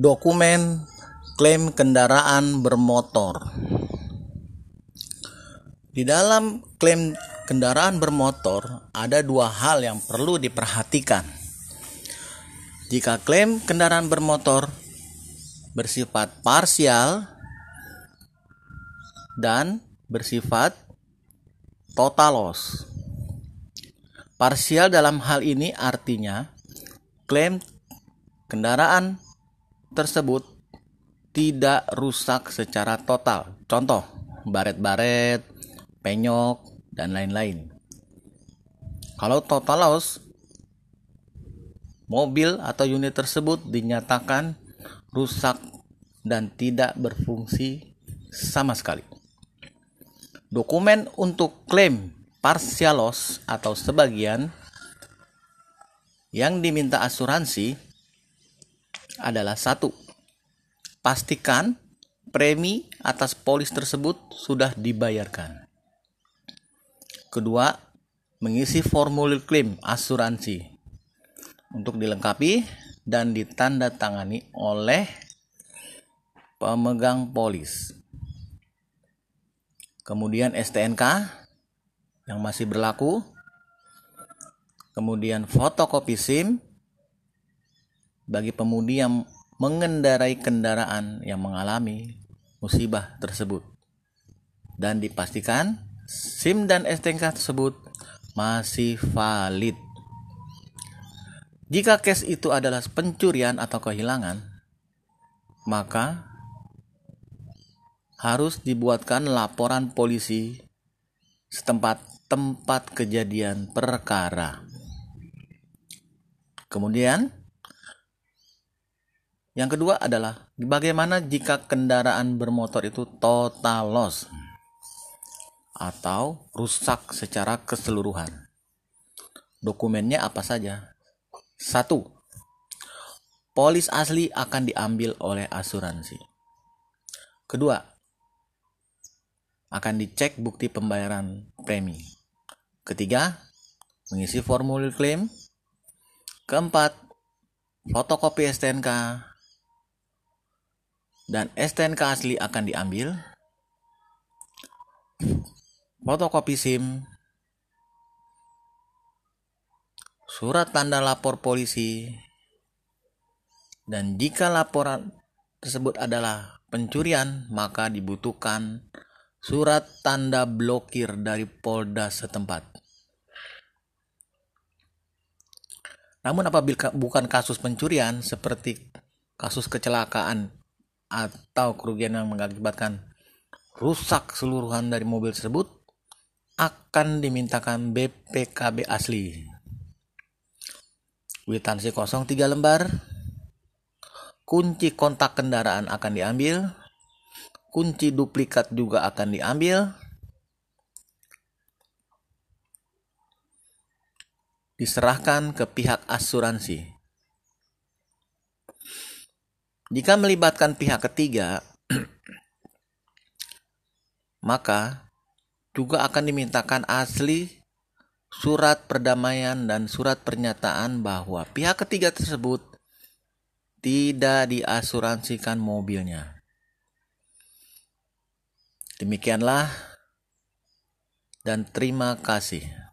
Dokumen klaim kendaraan bermotor. Di dalam klaim kendaraan bermotor ada dua hal yang perlu diperhatikan. Jika klaim kendaraan bermotor bersifat parsial dan bersifat total loss. Parsial dalam hal ini artinya klaim kendaraan tersebut tidak rusak secara total. Contoh, baret-baret, penyok, dan lain-lain. Kalau total loss, mobil atau unit tersebut dinyatakan rusak dan tidak berfungsi sama sekali. Dokumen untuk klaim partial loss atau sebagian yang diminta asuransi adalah satu pastikan premi atas polis tersebut sudah dibayarkan. Kedua, mengisi formulir klaim asuransi untuk dilengkapi dan ditandatangani oleh pemegang polis. Kemudian STNK yang masih berlaku. Kemudian fotokopi SIM bagi pemudi yang mengendarai kendaraan yang mengalami musibah tersebut dan dipastikan SIM dan STNK tersebut masih valid. Jika case itu adalah pencurian atau kehilangan, maka harus dibuatkan laporan polisi setempat tempat kejadian perkara. Kemudian, yang kedua adalah bagaimana jika kendaraan bermotor itu total loss atau rusak secara keseluruhan. Dokumennya apa saja? Satu, polis asli akan diambil oleh asuransi. Kedua, akan dicek bukti pembayaran premi. Ketiga, mengisi formulir klaim. Keempat, fotokopi STNK dan STNK asli akan diambil. Fotokopi SIM, surat tanda lapor polisi, dan jika laporan tersebut adalah pencurian, maka dibutuhkan surat tanda blokir dari Polda setempat. Namun apabila bukan kasus pencurian seperti kasus kecelakaan atau kerugian yang mengakibatkan rusak keseluruhan dari mobil tersebut akan dimintakan BPKB asli. Witansi kosong 3 lembar. Kunci kontak kendaraan akan diambil. Kunci duplikat juga akan diambil. Diserahkan ke pihak asuransi. Jika melibatkan pihak ketiga, maka juga akan dimintakan asli surat perdamaian dan surat pernyataan bahwa pihak ketiga tersebut tidak diasuransikan mobilnya. Demikianlah dan terima kasih.